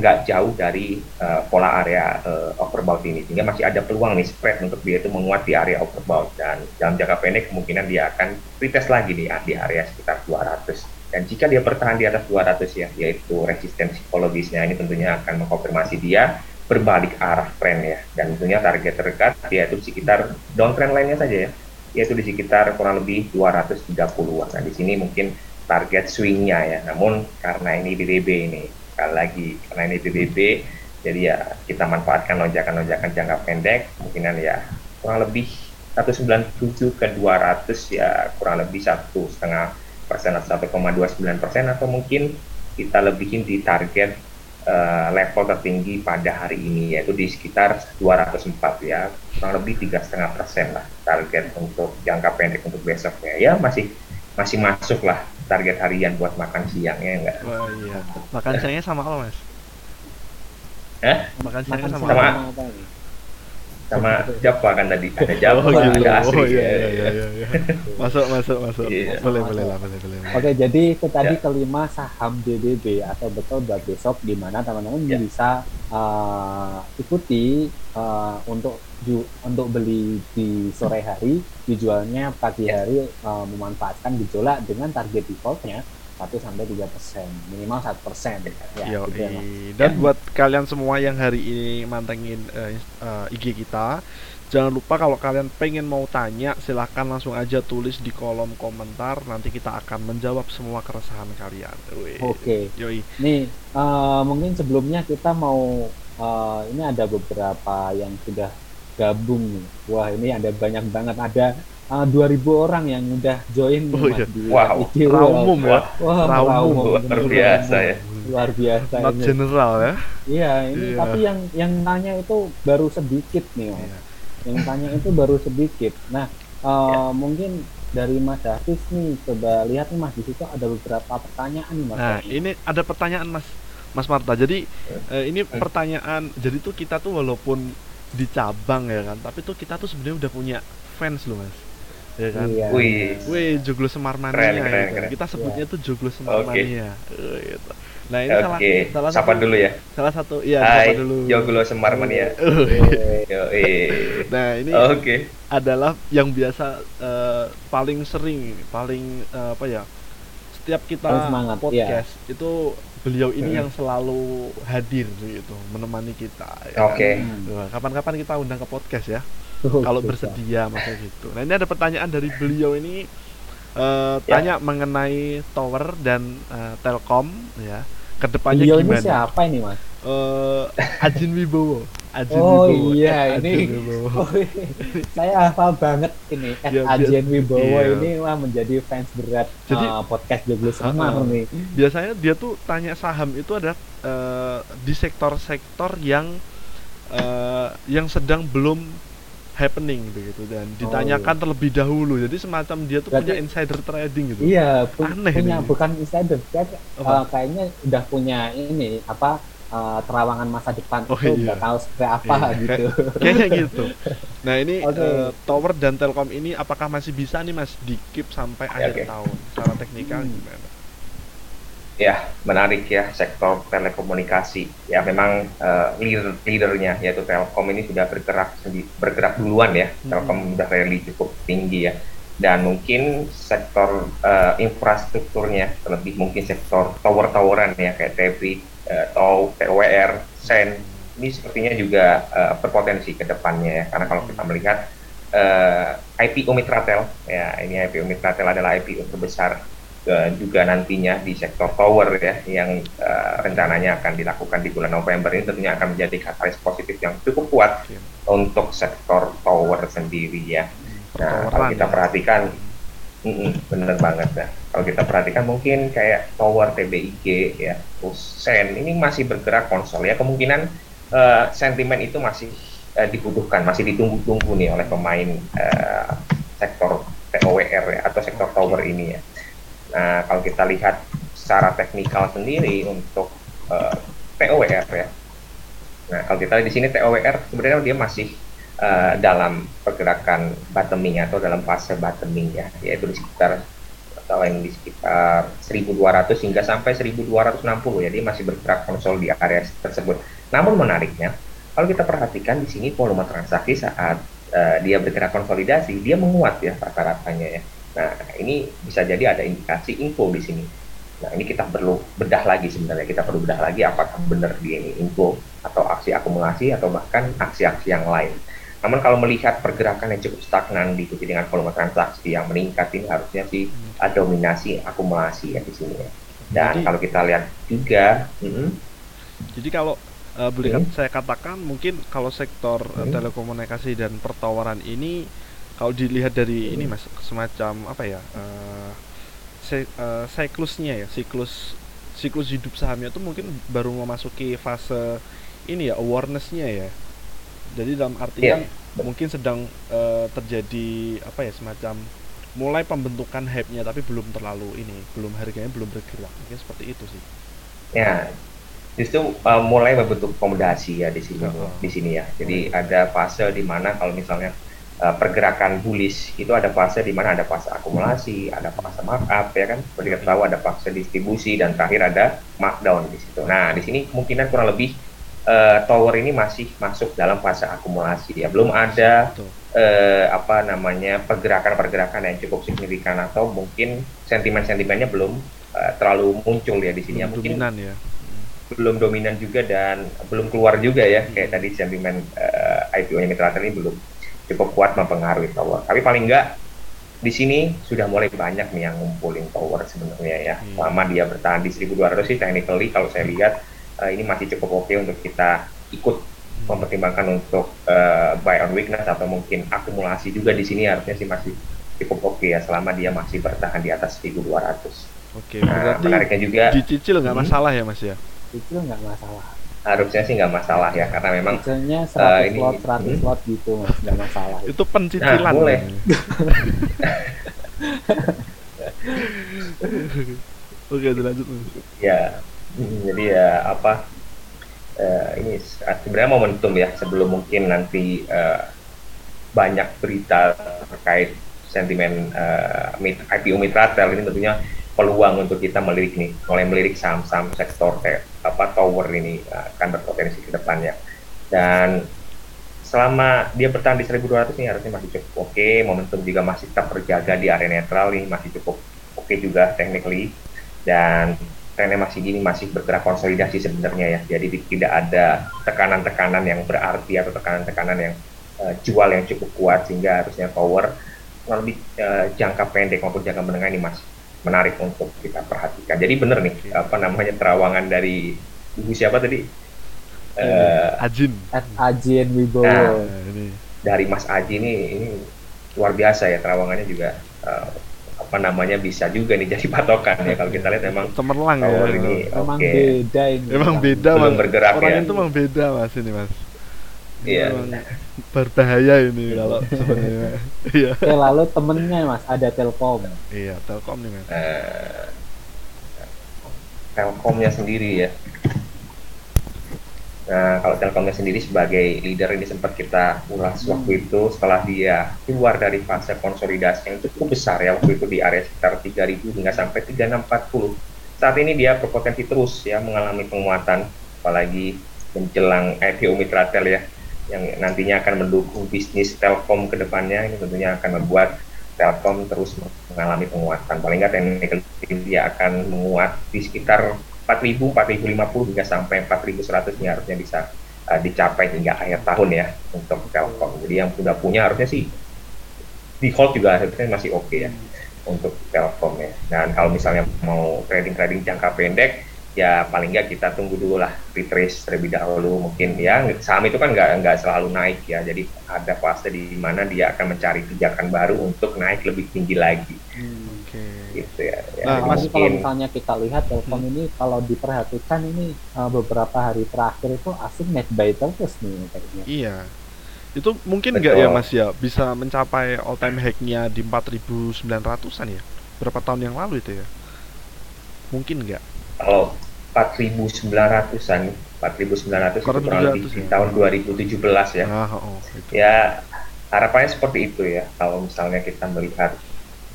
nggak uh, jauh dari uh, pola area uh, overbought ini. Sehingga masih ada peluang nih spread untuk dia itu menguat di area overbought dan dalam jangka pendek kemungkinan dia akan retest lagi nih di area sekitar 200 dan jika dia bertahan di atas 200 ya yaitu resistensi psikologisnya ini tentunya akan mengkonfirmasi dia berbalik arah tren ya. Dan tentunya target terdekat yaitu sekitar downtrend lainnya saja ya. Yaitu di sekitar kurang lebih 230-an. Nah, di sini mungkin target swingnya ya. Namun karena ini BBB ini sekali lagi karena ini PBB jadi ya kita manfaatkan lonjakan-lonjakan jangka pendek mungkinan ya kurang lebih 197 ke 200 ya kurang lebih satu setengah persen atau 1,29 persen atau mungkin kita lebihin di target uh, level tertinggi pada hari ini yaitu di sekitar 204 ya. Kurang lebih tiga setengah persen lah target untuk jangka pendek untuk besoknya ya masih masih masuk lah target harian buat makan siangnya enggak? Oh iya. Makan siangnya sama apa mas? Hah? Makan siangnya Makan sama, Sama- apa? Sama Java kan tadi ada Java Oh, gitu. ada asli Oh, iya, ya, iya, ya. iya, iya. Masuk, masuk, masuk. Iya. Boleh, Masuk. boleh lah, boleh, boleh. Oke, jadi itu tadi Ya. kelima saham DDB atau betul buat besok di mana teman-teman Ya. bisa uh, ikuti uh, untuk ju- untuk beli di sore hari, dijualnya pagi Ya. hari uh, memanfaatkan gejolak dengan target defaultnya 1 sampai 3 persen, minimal 1 persen. Ya, Yoi. gitu ya. Dan buat kalian semua yang hari ini mantengin ins- eh, IG kita, jangan lupa kalau kalian pengen mau tanya, silahkan langsung aja tulis di kolom komentar. Nanti kita akan menjawab semua keresahan kalian. Oke. Yoi. Nih, uh, mungkin sebelumnya kita mau uh, ini ada beberapa yang sudah gabung nih. Wah, ini ada banyak banget ada uh, 2000 orang yang udah join Oh, iya. di Wow. IG. Raumum ya. Wah, Raumum. raumum, luar biasa ya. Luar biasa Not ini. general ya. Iya, ini Iya. tapi yang yang nanya itu baru sedikit nih, Mas. Iya. Yang tanya itu baru sedikit. Nah, uh, mungkin dari Mas Hafiz nih coba lihat nih Mas di situ ada beberapa pertanyaan nih Mas. Nah, ini ada pertanyaan Mas Mas Marta. Jadi eh, ini Hmm. pertanyaan. Jadi tuh kita tuh walaupun di cabang ya kan, tapi tuh kita tuh sebenarnya udah punya fans loh Mas. Ya kan? Iya. Wih, Wih, Joglo Semar Mania Keren, gitu. keren, keren. Kita sebutnya tuh Joglo Semar Oke. Mania. Eh, gitu. Nah, ini salah oke. salah Sapa satu dulu ya. salah satu iya Hai, sapa dulu. Joglo Semar Mania. Oke. Yoi. Nah, ini Oke. adalah yang biasa eh, paling sering, paling eh, apa ya? Setiap kita Paling semangat, iya. podcast itu beliau ini Hmm. yang selalu hadir gitu, menemani kita. ya Oke. kan? Wah, Kapan-kapan kita undang ke podcast ya. Kalau bersedia masa gitu. Nah ini ada pertanyaan dari beliau ini Ya. tanya mengenai tower dan eh, Telkom ya. Ke depannya Beliau ini gimana? siapa ini Mas? Eh, Ajin Wibowo. Ajin Oh Wibowo. iya Ajin ini Wibowo. oh, saya hafal banget ini Ed Ya, Ajian Wibowo iya. ini wah menjadi fans berat Jadi- uh, podcast Joglo Semar Uh-uh. nih. Biasanya dia tuh tanya saham itu ada eh, di sektor-sektor yang eh, yang sedang belum happening begitu dan ditanyakan terlebih dahulu. Jadi semacam dia tuh Oh, Berarti- punya insider trading gitu. Iya, pu- Aneh punya nih. bukan insider, kayak, Apa? uh, kayaknya udah punya ini apa uh, terawangan masa depan Oh, itu iya. tahu seperti apa Iya, gitu. Kayaknya gitu. Nah ini Oke. eh, tower dan telkom ini apakah masih bisa nih mas di keep sampai akhir oke. tahun? Secara teknikal Hmm. gimana? Ya, menarik ya sektor telekomunikasi. Ya, memang eh, leader leadernya yaitu Telkom ini sudah bergerak sendi- bergerak duluan ya. Hmm. Telkom sudah rally cukup tinggi ya. Dan mungkin sektor eh, infrastrukturnya, terlebih mungkin sektor tower-toweran ya kayak Tebrik, eh, TOW, TOWR, Sen, ini sepertinya juga eh, berpotensi ke depannya ya. Karena kalau kita melihat eh, IPO Mitratel, ya ini IPO Mitratel adalah IPO terbesar juga nantinya di sektor tower ya yang eh, rencananya akan dilakukan di bulan November ini tentunya akan menjadi katalis positif yang cukup kuat Oke. untuk sektor tower sendiri ya. Nah, kalau kita ya. perhatikan, mm-mm, bener banget ya. Kalau kita perhatikan mungkin kayak tower TBIG ya, terus Sen ini masih bergerak konsol ya. Kemungkinan eh, sentimen itu masih eh, dibutuhkan, masih ditunggu-tunggu nih oleh pemain eh, sektor TOWR ya atau sektor tower ini ya. Nah, kalau kita lihat secara teknikal sendiri untuk eh, TOWR ya. Nah, kalau kita lihat di sini TOWR sebenarnya dia masih eh, dalam pergerakan bottoming atau dalam fase bottoming ya, yaitu di sekitar atau yang di sekitar 1200 hingga sampai 1260 ya, dia masih bergerak konsol di area tersebut. Namun menariknya, kalau kita perhatikan di sini volume transaksi saat eh, dia bergerak konsolidasi, dia menguat ya rata-ratanya ya. Nah, ini bisa jadi ada indikasi info di sini. Nah, ini kita perlu bedah lagi sebenarnya. Kita perlu bedah lagi apakah benar dia ini info atau aksi akumulasi atau bahkan aksi-aksi yang lain. Namun kalau melihat pergerakan yang cukup stagnan diikuti dengan volume transaksi yang meningkat ini harusnya sih ada dominasi akumulasi ya di sini ya. Dan Jadi- kalau kita lihat juga, mm, Jadi kalau eh, boleh Hmm. saya katakan mungkin kalau sektor eh, Hmm. telekomunikasi dan pertawaran ini kalau dilihat dari ini mas semacam apa ya eh, se- eh, siklusnya ya siklus siklus hidup sahamnya itu mungkin baru memasuki fase ini ya awarenessnya ya. Jadi dalam artian Iya. mungkin sedang eh, terjadi apa ya semacam mulai pembentukan hype-nya tapi belum terlalu ini belum harganya belum bergerak mungkin seperti itu sih. ya justru uh, mulai membentuk komodasi ya di sini uh-huh. di sini ya. Jadi ada fase di mana kalau misalnya uh, pergerakan bullish itu ada fase di mana ada fase akumulasi, ada fase markup ya kan. Seperti kita tahu ada fase distribusi dan terakhir ada markdown di situ. Nah, di sini kemungkinan kurang lebih uh, tower ini masih masuk dalam fase akumulasi ya. Belum ada uh, apa namanya pergerakan-pergerakan yang cukup signifikan atau mungkin sentimen-sentimennya belum uh, terlalu muncul ya di sini. Ya. Mungkin dominan ya belum dominan juga dan belum keluar juga ya kayak tadi sentimen uh, eh, IPO-nya Mitra ini belum cukup kuat mempengaruhi tower. Tapi paling enggak di sini sudah mulai banyak nih yang ngumpulin tower sebenarnya ya. Hmm. Selama dia bertahan di 1200 sih technically kalau saya lihat uh, ini masih cukup oke okay untuk kita ikut hmm. mempertimbangkan untuk uh, buy on weakness atau mungkin akumulasi juga di sini harusnya sih masih cukup oke okay ya selama dia masih bertahan di atas 1200. Oke, okay, nah, menariknya juga dicicil nggak hmm, masalah ya Mas ya? itu nggak masalah harusnya sih nggak masalah ya karena memang Cicilnya 100 uh, ini, slot 100 hmm? slot gitu mas nggak masalah. Itu pencicilan. Nah, boleh. Oke lanjut ya jadi ya apa uh, ini sebenarnya momentum ya sebelum mungkin nanti uh, banyak berita terkait sentimen uh, IPO Mitratel ini tentunya peluang untuk kita melirik nih, mulai melirik saham-saham sektor kayak apa tower ini uh, akan berpotensi ke depannya. Dan selama dia bertahan di 1200 ini harusnya masih cukup oke, okay. momentum juga masih tetap terjaga di area netral nih, masih cukup oke okay juga technically. Dan trennya masih gini, masih bergerak konsolidasi sebenarnya ya. Jadi tidak ada tekanan-tekanan yang berarti atau tekanan-tekanan yang uh, jual yang cukup kuat sehingga harusnya power lebih uh, jangka pendek maupun jangka menengah ini masih menarik untuk kita perhatikan. Jadi benar nih apa namanya terawangan dari ibu siapa tadi? Uh, Ajin. At Ajin Wibowo. Nah, ini. dari Mas Aji ini ini luar biasa ya terawangannya juga uh, apa namanya bisa juga nih jadi patokan ya kalau kita lihat memang cemerlang ya. Ini, memang okay. beda ini. Memang beda Belum bergerak Orang ya. itu memang beda mas ini mas. Iya. Berbahaya ini kalau sebenarnya. Iya. Oke, lalu temennya Mas ada Telkom. Iya, Telkom nih Mas. Uh, Telkomnya sendiri ya. Nah, kalau Telkomnya sendiri sebagai leader ini sempat kita ulas hmm. waktu itu setelah dia keluar dari fase konsolidasi yang cukup besar ya waktu itu di area sekitar 3000 hingga sampai 3640. Saat ini dia berpotensi terus ya mengalami penguatan apalagi menjelang IPO Mitratel ya yang nantinya akan mendukung bisnis Telkom ke depannya ini tentunya akan membuat Telkom terus mengalami penguatan. Paling nggak teknikal dia akan menguat di sekitar 4.000, 4.050 hingga sampai 4.100 ini harusnya bisa uh, dicapai hingga akhir tahun ya untuk Telkom. Jadi yang sudah punya harusnya sih di hold juga harusnya masih oke okay ya untuk Telkom ya. Dan kalau misalnya mau trading-trading jangka pendek, ya paling nggak kita tunggu dulu lah retrace terlebih dahulu mungkin ya. Saham itu kan nggak nggak selalu naik ya. Jadi ada fase di mana dia akan mencari pijakan baru untuk naik lebih tinggi lagi. Hmm, okay. gitu ya, ya nah, mungkin... kalau misalnya kita lihat Telkom hmm. ini kalau diperhatikan ini uh, beberapa hari terakhir itu asing net buy terus nih kayaknya. Iya. Itu mungkin nggak ya mas ya bisa mencapai all time high-nya di 4900an ya? Berapa tahun yang lalu itu ya? Mungkin nggak kalau 4.900an 4.900 itu kurang lebih di tahun 2017 ya. Ah, oh, itu. ya harapannya seperti itu ya. Kalau misalnya kita melihat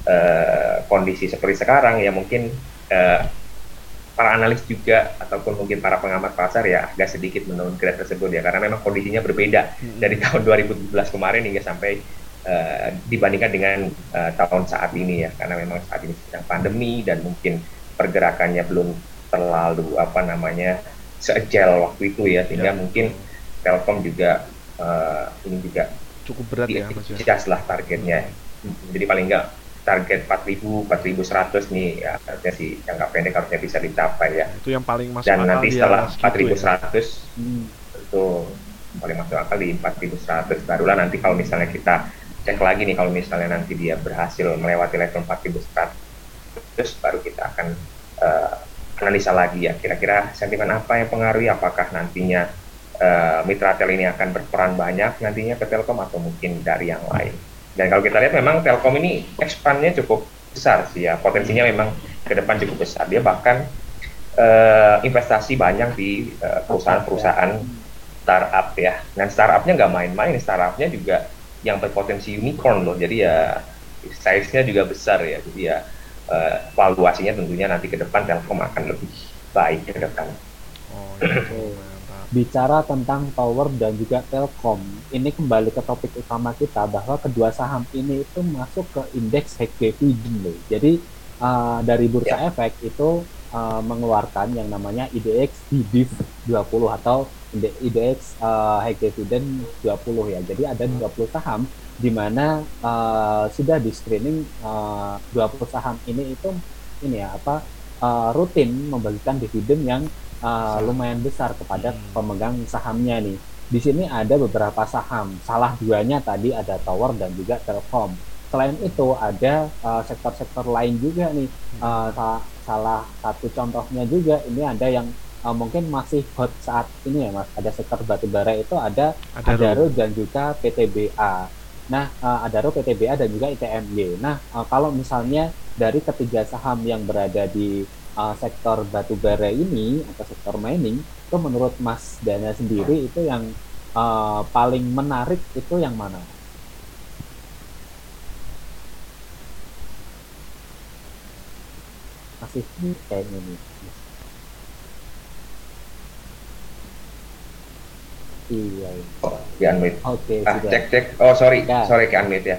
uh, kondisi seperti sekarang ya mungkin uh, para analis juga ataupun mungkin para pengamat pasar ya agak sedikit menurun grade tersebut ya. Karena memang kondisinya berbeda hmm. dari tahun 2017 kemarin hingga sampai uh, dibandingkan dengan uh, tahun saat ini ya. Karena memang saat ini sedang pandemi dan mungkin pergerakannya belum terlalu apa namanya seajal waktu itu ya sehingga ya. mungkin Telkom juga uh, ini juga cukup berat ya Mas ya. lah targetnya. Hmm. Jadi paling enggak target 4000 4100 nih ya harusnya sih jangka pendek harusnya bisa dicapai ya. Itu yang paling masuk Dan nanti setelah 4100 ya? hmm. itu paling masuk akal di 4100 barulah nanti kalau misalnya kita cek lagi nih kalau misalnya nanti dia berhasil melewati level 4100 baru kita akan uh, analisa lagi ya kira-kira sentimen apa yang pengaruhi apakah nantinya uh, mitra tel ini akan berperan banyak nantinya ke Telkom atau mungkin dari yang lain dan kalau kita lihat memang Telkom ini ekspannya cukup besar sih ya potensinya memang ke depan cukup besar dia bahkan uh, investasi banyak di uh, perusahaan-perusahaan startup ya. Dan startupnya nggak main-main, startupnya juga yang berpotensi unicorn loh. Jadi ya size-nya juga besar ya. Jadi ya uh, valuasinya tentunya nanti ke depan Telkom akan lebih baik ke depan. Oh, gitu. Bicara tentang Tower dan juga Telkom, ini kembali ke topik utama kita bahwa kedua saham ini itu masuk ke indeks loh. Jadi uh, dari bursa yeah. efek itu uh, mengeluarkan yang namanya IDX DIV 20 atau IDX uh, Dividend 20 ya. Jadi ada 20 saham di mana uh, sudah di screening uh, 20 saham ini itu ini ya apa uh, rutin membagikan dividen yang uh, lumayan besar kepada hmm. pemegang sahamnya nih. Di sini ada beberapa saham, salah duanya tadi ada Tower dan juga Telkom. Selain itu ada sektor-sektor uh, lain juga nih. Uh, salah satu contohnya juga ini ada yang uh, mungkin masih hot saat ini ya mas. Ada sektor batubara itu ada Adaro, dan juga PTBA. Nah, uh, Adaro, PTBA dan juga ITMY. Nah, uh, kalau misalnya dari ketiga saham yang berada di uh, sektor batu bara ini atau sektor mining itu menurut Mas Dana sendiri itu yang uh, paling menarik itu yang mana? Masih kayaknya nih. Iya, iya. Oh, di unmute. Oke, okay, ah, cek cek. Oh, sorry. Ya. Sorry ke unmute ya.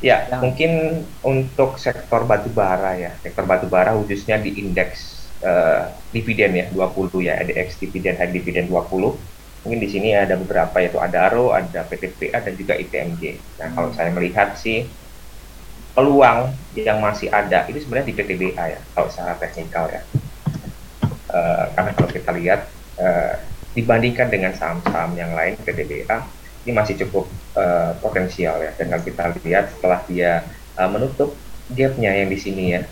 Ya, ya, mungkin untuk sektor batubara ya, sektor batubara khususnya di indeks uh, dividen ya 20 ya, ADX dividen high dividen 20. Mungkin di sini ada beberapa yaitu Adaro, ada PTPA dan juga ITMJ. Nah, hmm. kalau saya melihat sih peluang yang masih ada itu sebenarnya di PTBA ya, kalau secara teknikal ya. Uh, karena kalau kita lihat uh, dibandingkan dengan saham-saham yang lain PTBA ini masih cukup uh, potensial ya. Kalau kita lihat setelah dia uh, menutup gapnya yang di sini ya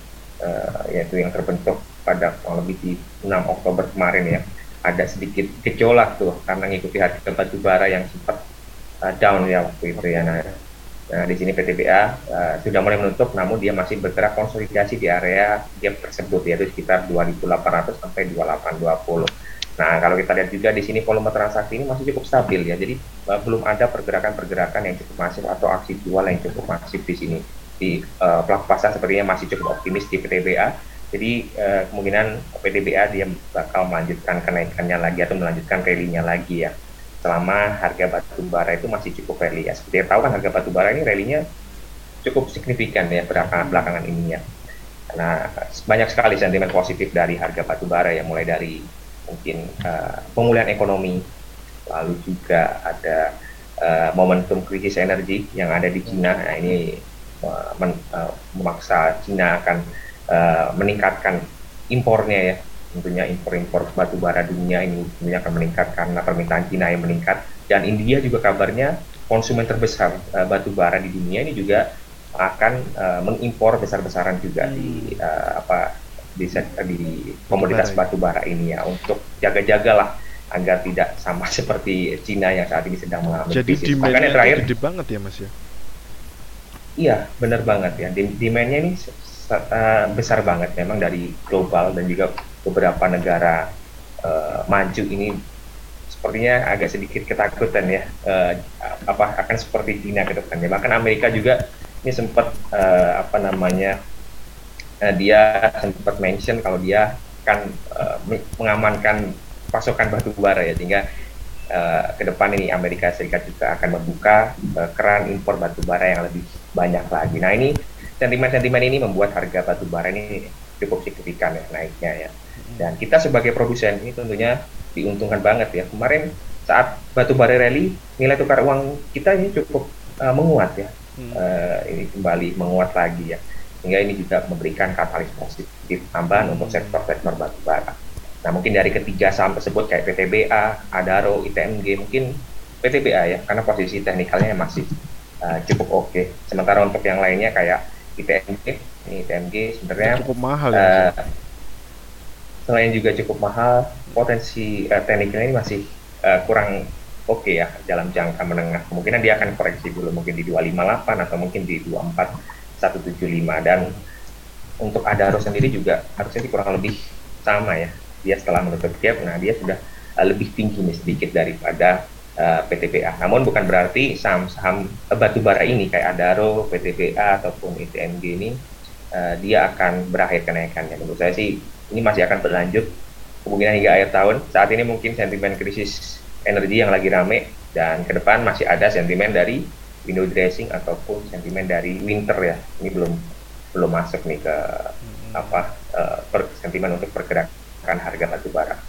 uh, yaitu yang terbentuk pada kurang lebih di 6 Oktober kemarin ya ada sedikit gejolak tuh karena ngikuti harga batu bara yang sempat uh, down ya waktu itu ya. Nah, nah di sini PTBA uh, sudah mulai menutup namun dia masih bergerak konsolidasi di area gap tersebut yaitu sekitar 2800 sampai 2820 Nah, kalau kita lihat juga di sini volume transaksi ini masih cukup stabil ya. Jadi uh, belum ada pergerakan-pergerakan yang cukup masif atau aksi jual yang cukup masif di sini. Di uh, pelaku pasar sepertinya masih cukup optimis di PTBA. Jadi uh, kemungkinan PTBA dia bakal melanjutkan kenaikannya lagi atau melanjutkan rally-nya lagi ya. Selama harga batu bara itu masih cukup rally ya. Seperti yang tahu kan harga batu bara ini rally-nya cukup signifikan ya belakangan, belakangan ini ya. Karena banyak sekali sentimen positif dari harga batu bara ya mulai dari mungkin uh, pemulihan ekonomi, lalu juga ada uh, momentum krisis energi yang ada di Cina. Nah, ini uh, men, uh, memaksa Cina akan uh, meningkatkan impornya ya. Tentunya impor-impor batu bara dunia ini tentunya akan meningkat karena permintaan Cina yang meningkat. Dan India juga kabarnya konsumen terbesar uh, batu bara di dunia ini juga akan uh, mengimpor besar-besaran juga hmm. di uh, apa di, di komoditas batu bara ini ya untuk jaga-jagalah agar tidak sama seperti Cina yang saat ini sedang mengalami Jadi krisis. Makanya terakhir gede banget ya Mas ya. Iya, benar banget ya. Demandnya ini uh, besar banget memang dari global dan juga beberapa negara uh, maju ini sepertinya agak sedikit ketakutan ya uh, apa akan seperti Cina ke depannya. Bahkan Amerika juga ini sempat uh, apa namanya uh, dia sempat mention kalau dia akan uh, mengamankan pasokan batu bara ya sehingga uh, ke depan ini Amerika Serikat juga akan membuka uh, keran impor batu bara yang lebih banyak lagi. Nah ini sentimen-sentimen ini membuat harga batu bara ini cukup signifikan ya naiknya ya. Dan kita sebagai produsen ini tentunya diuntungkan banget ya. Kemarin saat batu bara rally nilai tukar uang kita ini cukup uh, menguat ya. Uh, ini kembali menguat lagi ya sehingga ini juga memberikan katalis positif tambahan untuk sektor-sektor batu bara. Nah mungkin dari ketiga saham tersebut kayak PTBA, Adaro, ITMG mungkin PTBA ya karena posisi teknikalnya masih uh, cukup oke. Okay. Sementara untuk yang lainnya kayak ITMG, ini ITMG sebenarnya cukup mahal ya. Uh, selain juga cukup mahal, potensi uh, teknikalnya ini masih uh, kurang oke okay ya dalam jangka menengah. Kemungkinan dia akan koreksi dulu mungkin di 258 atau mungkin di 24 175 dan untuk Adaro sendiri juga harusnya kurang lebih sama ya. Dia setelah menutup gap nah dia sudah uh, lebih tinggi nih sedikit daripada uh, PTPA namun bukan berarti saham-saham uh, batu bara ini kayak Adaro, PTPA ataupun ITMG ini uh, dia akan berakhir kenaikannya. Menurut saya sih ini masih akan berlanjut kemungkinan hingga akhir tahun. Saat ini mungkin sentimen krisis energi yang lagi rame dan ke depan masih ada sentimen dari window dressing ataupun sentimen dari winter ya ini belum belum masuk nih ke hmm. apa uh, per, sentimen untuk pergerakan harga batu bara.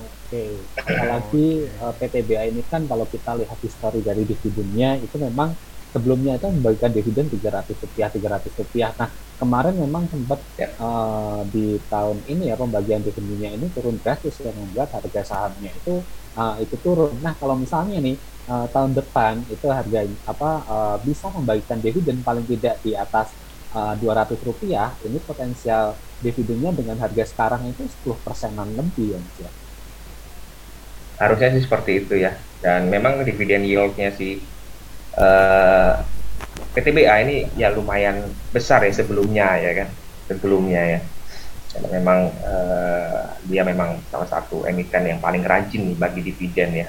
Oke, apalagi uh, eh, PTBA ini kan kalau kita lihat histori dari dividennya itu memang sebelumnya itu membagikan dividen 300 rupiah 300 rupiah. Nah kemarin memang sempat ya. uh, di tahun ini ya pembagian dividennya ini turun drastis yang membuat harga sahamnya itu uh, itu turun. Nah kalau misalnya nih uh, tahun depan itu harga apa uh, bisa membagikan dividen paling tidak di atas uh, 200 rupiah, ini potensial dividennya dengan harga sekarang itu 10 persenan lebih ya, ya. Harusnya sih seperti itu ya. Dan memang dividen yieldnya sih uh, PTBA ini ya lumayan besar ya sebelumnya ya kan sebelumnya ya karena memang uh, dia memang salah satu emiten yang paling rajin nih bagi dividen ya.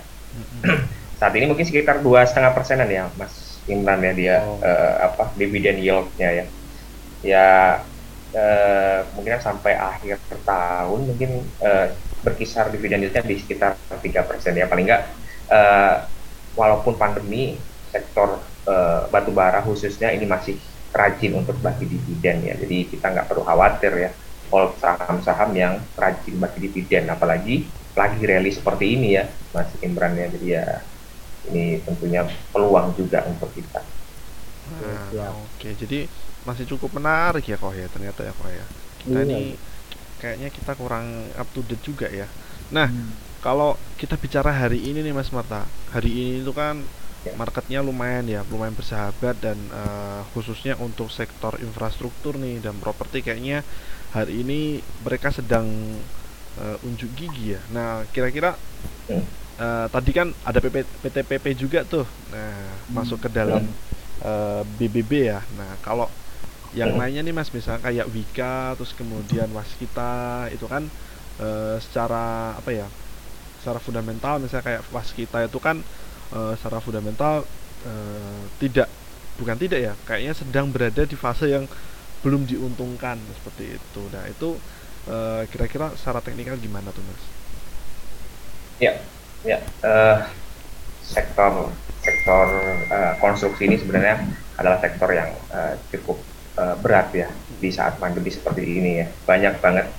Saat ini mungkin sekitar dua setengah persenan ya Mas Imran ya dia oh. uh, apa dividen yieldnya ya. Ya uh, mungkin sampai akhir tahun mungkin uh, berkisar dividen yieldnya di sekitar tiga persen ya. Paling enggak uh, walaupun pandemi sektor uh, batu bara khususnya ini masih rajin untuk bagi dividen ya. Jadi kita nggak perlu khawatir ya kalau saham-saham yang rajin bagi dividen apalagi lagi rally seperti ini ya Mas Imran ya jadi ya ini tentunya peluang juga untuk kita. Nah, ya. Oke, jadi masih cukup menarik ya kok ya ternyata ya kok ya. Kita iya. ini kayaknya kita kurang up to date juga ya. Nah, hmm. kalau kita bicara hari ini nih Mas Marta, hari ini itu kan ya. marketnya lumayan ya, lumayan bersahabat dan uh, khususnya untuk sektor infrastruktur nih dan properti kayaknya hari ini mereka sedang uh, unjuk gigi ya. Nah, kira-kira uh, tadi kan ada PP, PTPP juga tuh nah hmm. masuk ke dalam uh, eh, BBB ya nah kalau yang hmm. lainnya nih mas misalnya kayak Wika terus kemudian Waskita itu kan uh, secara apa ya secara fundamental misalnya kayak Waskita itu kan uh, secara fundamental uh, tidak bukan tidak ya kayaknya sedang berada di fase yang belum diuntungkan seperti itu nah itu kira-kira uh, secara teknikal gimana tuh mas? Ya Ya, uh, sektor sektor uh, konstruksi ini sebenarnya adalah sektor yang uh, cukup uh, berat ya di saat pandemi seperti ini ya. Banyak banget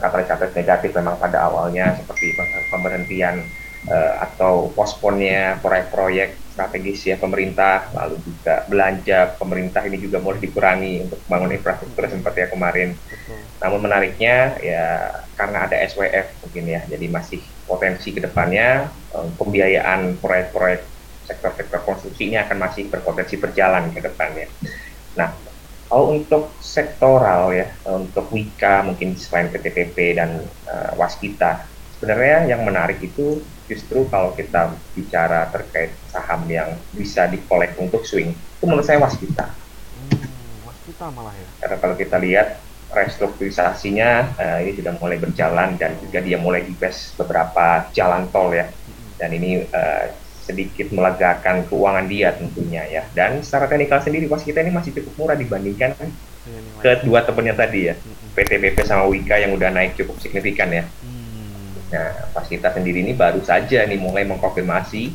katalis-katalis uh, negatif memang pada awalnya seperti pemberhentian uh, atau posponnya proyek-proyek strategis ya pemerintah, lalu juga belanja pemerintah ini juga mulai dikurangi untuk membangun infrastruktur seperti yang kemarin. Namun menariknya ya karena ada SWF mungkin ya, jadi masih potensi ke depannya um, pembiayaan proyek-proyek sektor-sektor konstruksi ini akan masih berpotensi berjalan ke depannya. Nah, kalau untuk sektoral ya, untuk Wika mungkin selain PTPP dan uh, Waskita, sebenarnya yang menarik itu justru kalau kita bicara terkait saham yang bisa dikolek untuk swing, itu menurut saya Waskita. Hmm, waskita malah ya. Karena kalau kita lihat restrukturisasinya uh, ini sudah mulai berjalan dan juga dia mulai invest beberapa jalan tol ya dan ini uh, sedikit melegakan keuangan dia tentunya ya dan secara teknikal sendiri pas kita ini masih cukup murah dibandingkan kedua temennya tadi ya PTPP sama Wika yang udah naik cukup signifikan ya hmm. Nah pas kita sendiri ini baru saja nih mulai mengkonfirmasi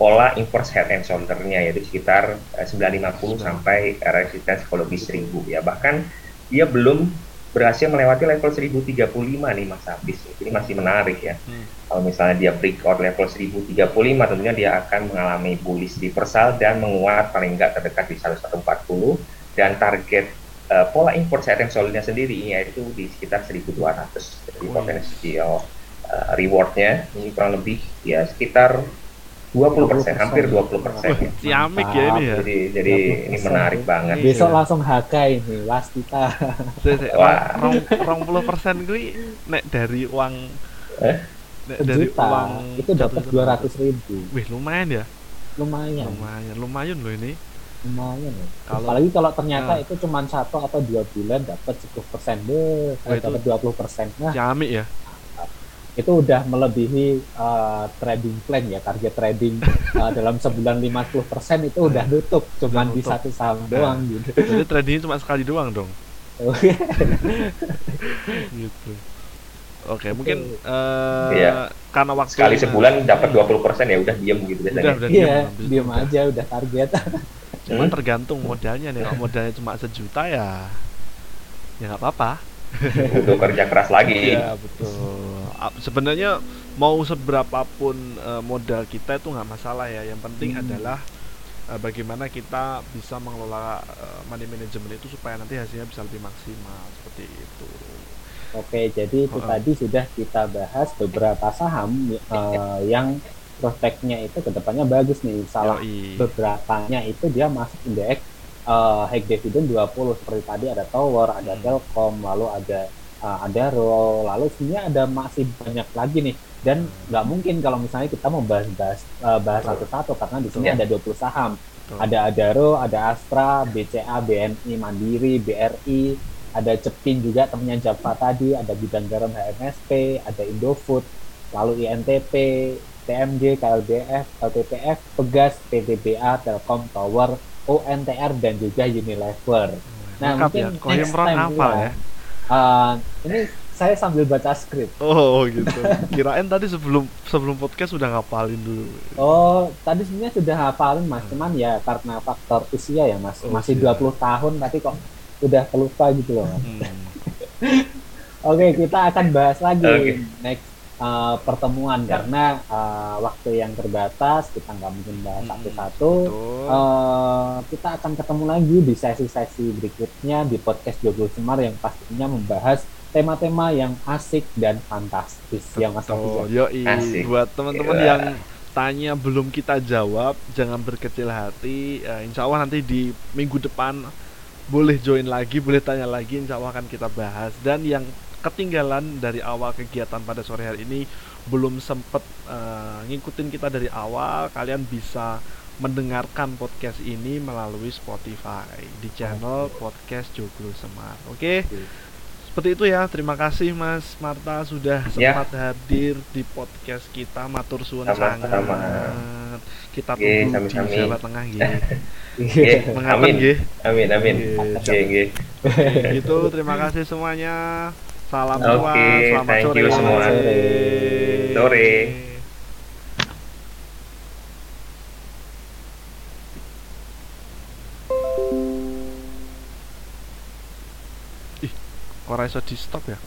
pola inverse head and shoulder-nya yaitu sekitar 950 uh, sampai resistensi psikologi 1000 ya bahkan dia belum berhasil melewati level 1035 nih Mas Abis. Ini masih menarik ya. Hmm. Kalau misalnya dia breakout level 1035 tentunya dia akan mengalami bullish reversal dan menguat paling enggak terdekat di 1140 dan target uh, pola import and solidnya sendiri yaitu di sekitar 1200. Jadi potensial uh, rewardnya ini kurang lebih ya sekitar 20 persen, hampir 20 persen. Ya. Ciamik ya ini ya. Jadi, jadi ini menarik banget. Besok iya. langsung HK ini, was kita. Wah. Rong puluh persen gue nek dari uang eh? Nek dari Juta. uang itu dapat dua ratus ribu. Wih lumayan ya. Lumayan. Lumayan, lumayan loh ini. Lumayan ya. Kalau, Apalagi kalau ternyata nah. itu cuma satu atau dua bulan dapat sepuluh persen deh, dapat dua puluh persen. Nah, ciamik ya itu udah melebihi uh, trading plan ya target trading uh, dalam sebulan 50% itu udah nutup cuman di satu saham nah, doang gitu. Jadi tradingnya cuma sekali doang dong. gitu. Oke, okay, mungkin uh, iya. karena waktu sekali sebulan dapat 20% ya udah diem gitu biasanya. Udah, udah iya, diem, diem aja udah target. Cuman hmm? tergantung modalnya nih. Kalau modalnya cuma sejuta ya ya nggak apa-apa butuh kerja keras lagi. Iya betul. Sebenarnya mau seberapa pun uh, modal kita itu nggak masalah ya. Yang penting hmm. adalah uh, bagaimana kita bisa mengelola uh, money management itu supaya nanti hasilnya bisa lebih maksimal seperti itu. Oke, jadi itu uh, tadi sudah kita bahas beberapa saham uh, yang prospeknya itu ke depannya bagus nih. Salah beberapa nya itu dia masuk indeks uh, high dividend 20 seperti tadi ada Tower, ada hmm. Telkom, lalu ada uh, ada Ro, lalu sebenarnya ada masih banyak lagi nih dan hmm. nggak mungkin kalau misalnya kita mau bahas-bahas uh, bahas satu-satu karena di sini ada 20 saham. Ada Adaro, ada Astra, BCA, BNI, Mandiri, BRI, ada Cepin juga temennya Java tadi, ada Bidang Garam HMSP, ada Indofood, lalu INTP, TMG, KLBF, LTPF, Pegas, PTBA, Telkom, Tower, ONTR dan juga Unilever. Nah, Lengkap mungkin ya. next time apa ya. Uh, ini saya sambil baca skrip. Oh, gitu. Kirain tadi sebelum sebelum podcast sudah ngapalin dulu. Oh, tadi sebenarnya sudah ngapalin Mas, hmm. cuman ya karena faktor usia ya Mas. Oh, Masih iya. 20 tahun tapi kok udah kelupa gitu loh. Hmm. Oke, okay, kita akan bahas lagi okay. next uh, pertemuan. Karena uh, waktu yang terbatas kita nggak mungkin bahas satu-satu. uh, kita akan ketemu lagi di sesi-sesi berikutnya di podcast Joglo Semar yang pastinya membahas tema-tema yang asik dan fantastis. Betul. yang Mas Yo, buat teman-teman yeah. yang tanya belum kita jawab jangan berkecil hati. Uh, insya Allah nanti di minggu depan boleh join lagi boleh tanya lagi insya Allah akan kita bahas. Dan yang ketinggalan dari awal kegiatan pada sore hari ini belum sempat uh, ngikutin kita dari awal kalian bisa mendengarkan podcast ini melalui Spotify di channel podcast Joglo Semar. Oke? Okay? seperti itu ya terima kasih Mas Marta sudah ya. sempat ya. hadir di podcast kita matur suwun sangat. Kita tunggu di Jawa Tengah gitu amin. amin amin. Oke, itu terima kasih semuanya Salam okay, selamat thank sore. you semua. Sore. sore. Ih, kok iso di stop ya?